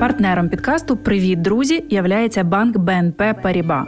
Партнером підкасту Привіт, друзі! являється банк БНП Паріба.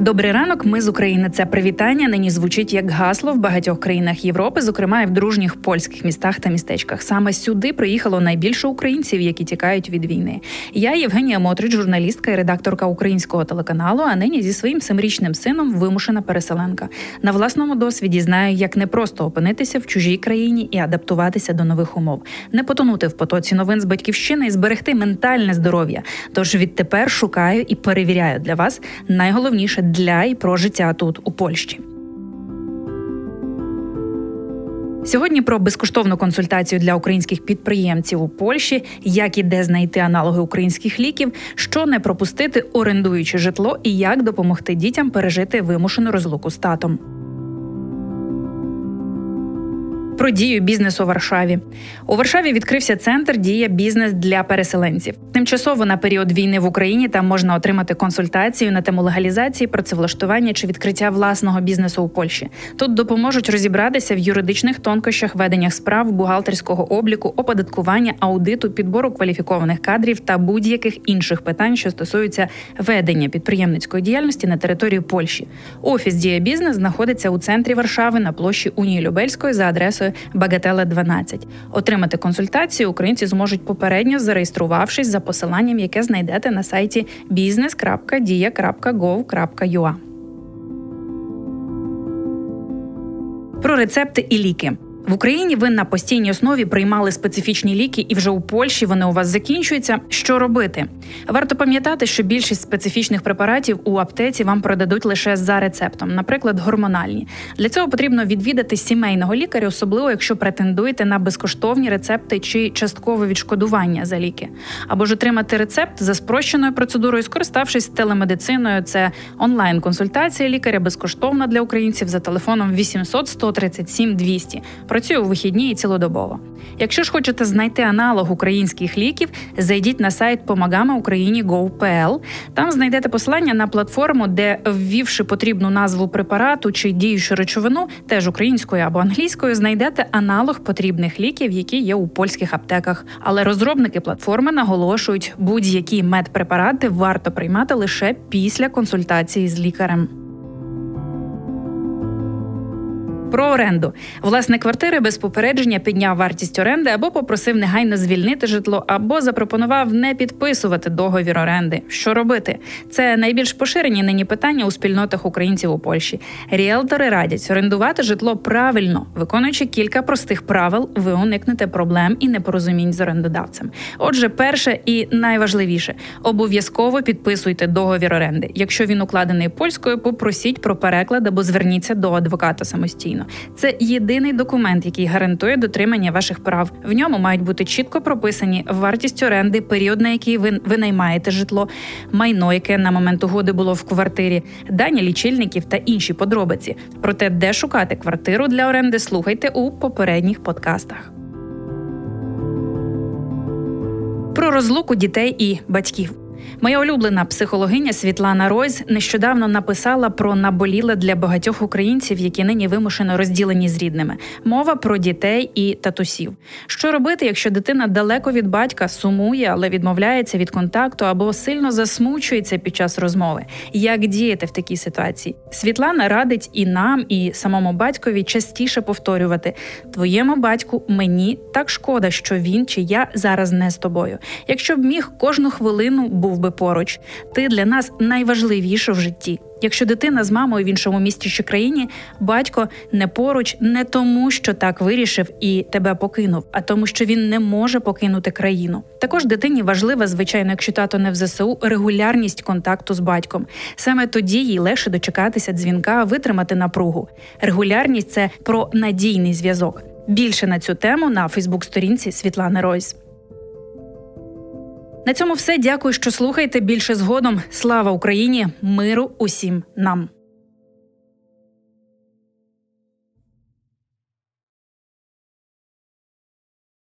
Добрий ранок, ми з України. Це привітання. Нині звучить як гасло в багатьох країнах Європи, зокрема і в дружніх польських містах та містечках. Саме сюди приїхало найбільше українців, які тікають від війни. Я Євгенія Мотрич, журналістка і редакторка українського телеканалу. А нині зі своїм семирічним сином вимушена переселенка. На власному досвіді знаю, як не просто опинитися в чужій країні і адаптуватися до нових умов, не потонути в потоці новин з батьківщини і зберегти ментальне здоров'я. Тож відтепер шукаю і перевіряю для вас найголовніше для і про життя тут у Польщі. Сьогодні про безкоштовну консультацію для українських підприємців у Польщі, як і де знайти аналоги українських ліків, що не пропустити, орендуючи житло, і як допомогти дітям пережити вимушену розлуку з татом. Про дію бізнесу у Варшаві у Варшаві відкрився центр Дія бізнес для переселенців. Тимчасово на період війни в Україні там можна отримати консультацію на тему легалізації, працевлаштування чи відкриття власного бізнесу у Польщі. Тут допоможуть розібратися в юридичних тонкощах ведення справ, бухгалтерського обліку, оподаткування, аудиту, підбору кваліфікованих кадрів та будь-яких інших питань, що стосуються ведення підприємницької діяльності на території Польщі. Офіс Дія бізнес знаходиться у центрі Варшави на площі Унії Любельської за адресою. Багателе 12. Отримати консультацію українці зможуть попередньо зареєструвавшись за посиланням, яке знайдете на сайті business.dia.gov.ua. Про рецепти і ліки. В Україні ви на постійній основі приймали специфічні ліки, і вже у Польщі вони у вас закінчуються. Що робити? Варто пам'ятати, що більшість специфічних препаратів у аптеці вам продадуть лише за рецептом, наприклад, гормональні. Для цього потрібно відвідати сімейного лікаря, особливо якщо претендуєте на безкоштовні рецепти чи часткове відшкодування за ліки, або ж отримати рецепт за спрощеною процедурою, скориставшись телемедициною. Це онлайн-консультація лікаря безкоштовна для українців за телефоном 800 137 200 працює у вихідні і цілодобово. Якщо ж хочете знайти аналог українських ліків, зайдіть на сайт Помагами Україні Go.pl. Там знайдете посилання на платформу, де ввівши потрібну назву препарату чи діючу речовину, теж українською або англійською, знайдете аналог потрібних ліків, які є у польських аптеках. Але розробники платформи наголошують, будь-які медпрепарати варто приймати лише після консультації з лікарем. Про оренду власник квартири без попередження підняв вартість оренди або попросив негайно звільнити житло, або запропонував не підписувати договір оренди. Що робити? Це найбільш поширені нині питання у спільнотах українців у Польщі. Ріелтори радять орендувати житло правильно, виконуючи кілька простих правил, ви уникнете проблем і непорозумінь з орендодавцем. Отже, перше і найважливіше обов'язково підписуйте договір оренди. Якщо він укладений польською, попросіть про переклад або зверніться до адвоката самостійно самостійно. Це єдиний документ, який гарантує дотримання ваших прав. В ньому мають бути чітко прописані вартість оренди, період, на який ви винаймаєте житло, майно, яке на момент угоди було в квартирі, дані лічильників та інші подробиці. Про те, де шукати квартиру для оренди, слухайте у попередніх подкастах. Про розлуку дітей і батьків. Моя улюблена психологиня Світлана Ройз нещодавно написала про наболіле для багатьох українців, які нині вимушено розділені з рідними. Мова про дітей і татусів. Що робити, якщо дитина далеко від батька сумує, але відмовляється від контакту або сильно засмучується під час розмови? Як діяти в такій ситуації? Світлана радить і нам, і самому батькові частіше повторювати: твоєму батьку мені так шкода, що він чи я зараз не з тобою. Якщо б міг кожну хвилину був би поруч. Ти для нас найважливіше в житті. Якщо дитина з мамою в іншому місті чи країні, батько не поруч не тому, що так вирішив і тебе покинув, а тому, що він не може покинути країну. Також дитині важлива, звичайно, якщо тато не в ЗСУ, регулярність контакту з батьком. Саме тоді їй легше дочекатися дзвінка, витримати напругу. Регулярність це про надійний зв'язок. Більше на цю тему на Фейсбук-сторінці Світлани Ройс. На цьому все. Дякую, що слухаєте. Більше згодом. Слава Україні! Миру усім нам.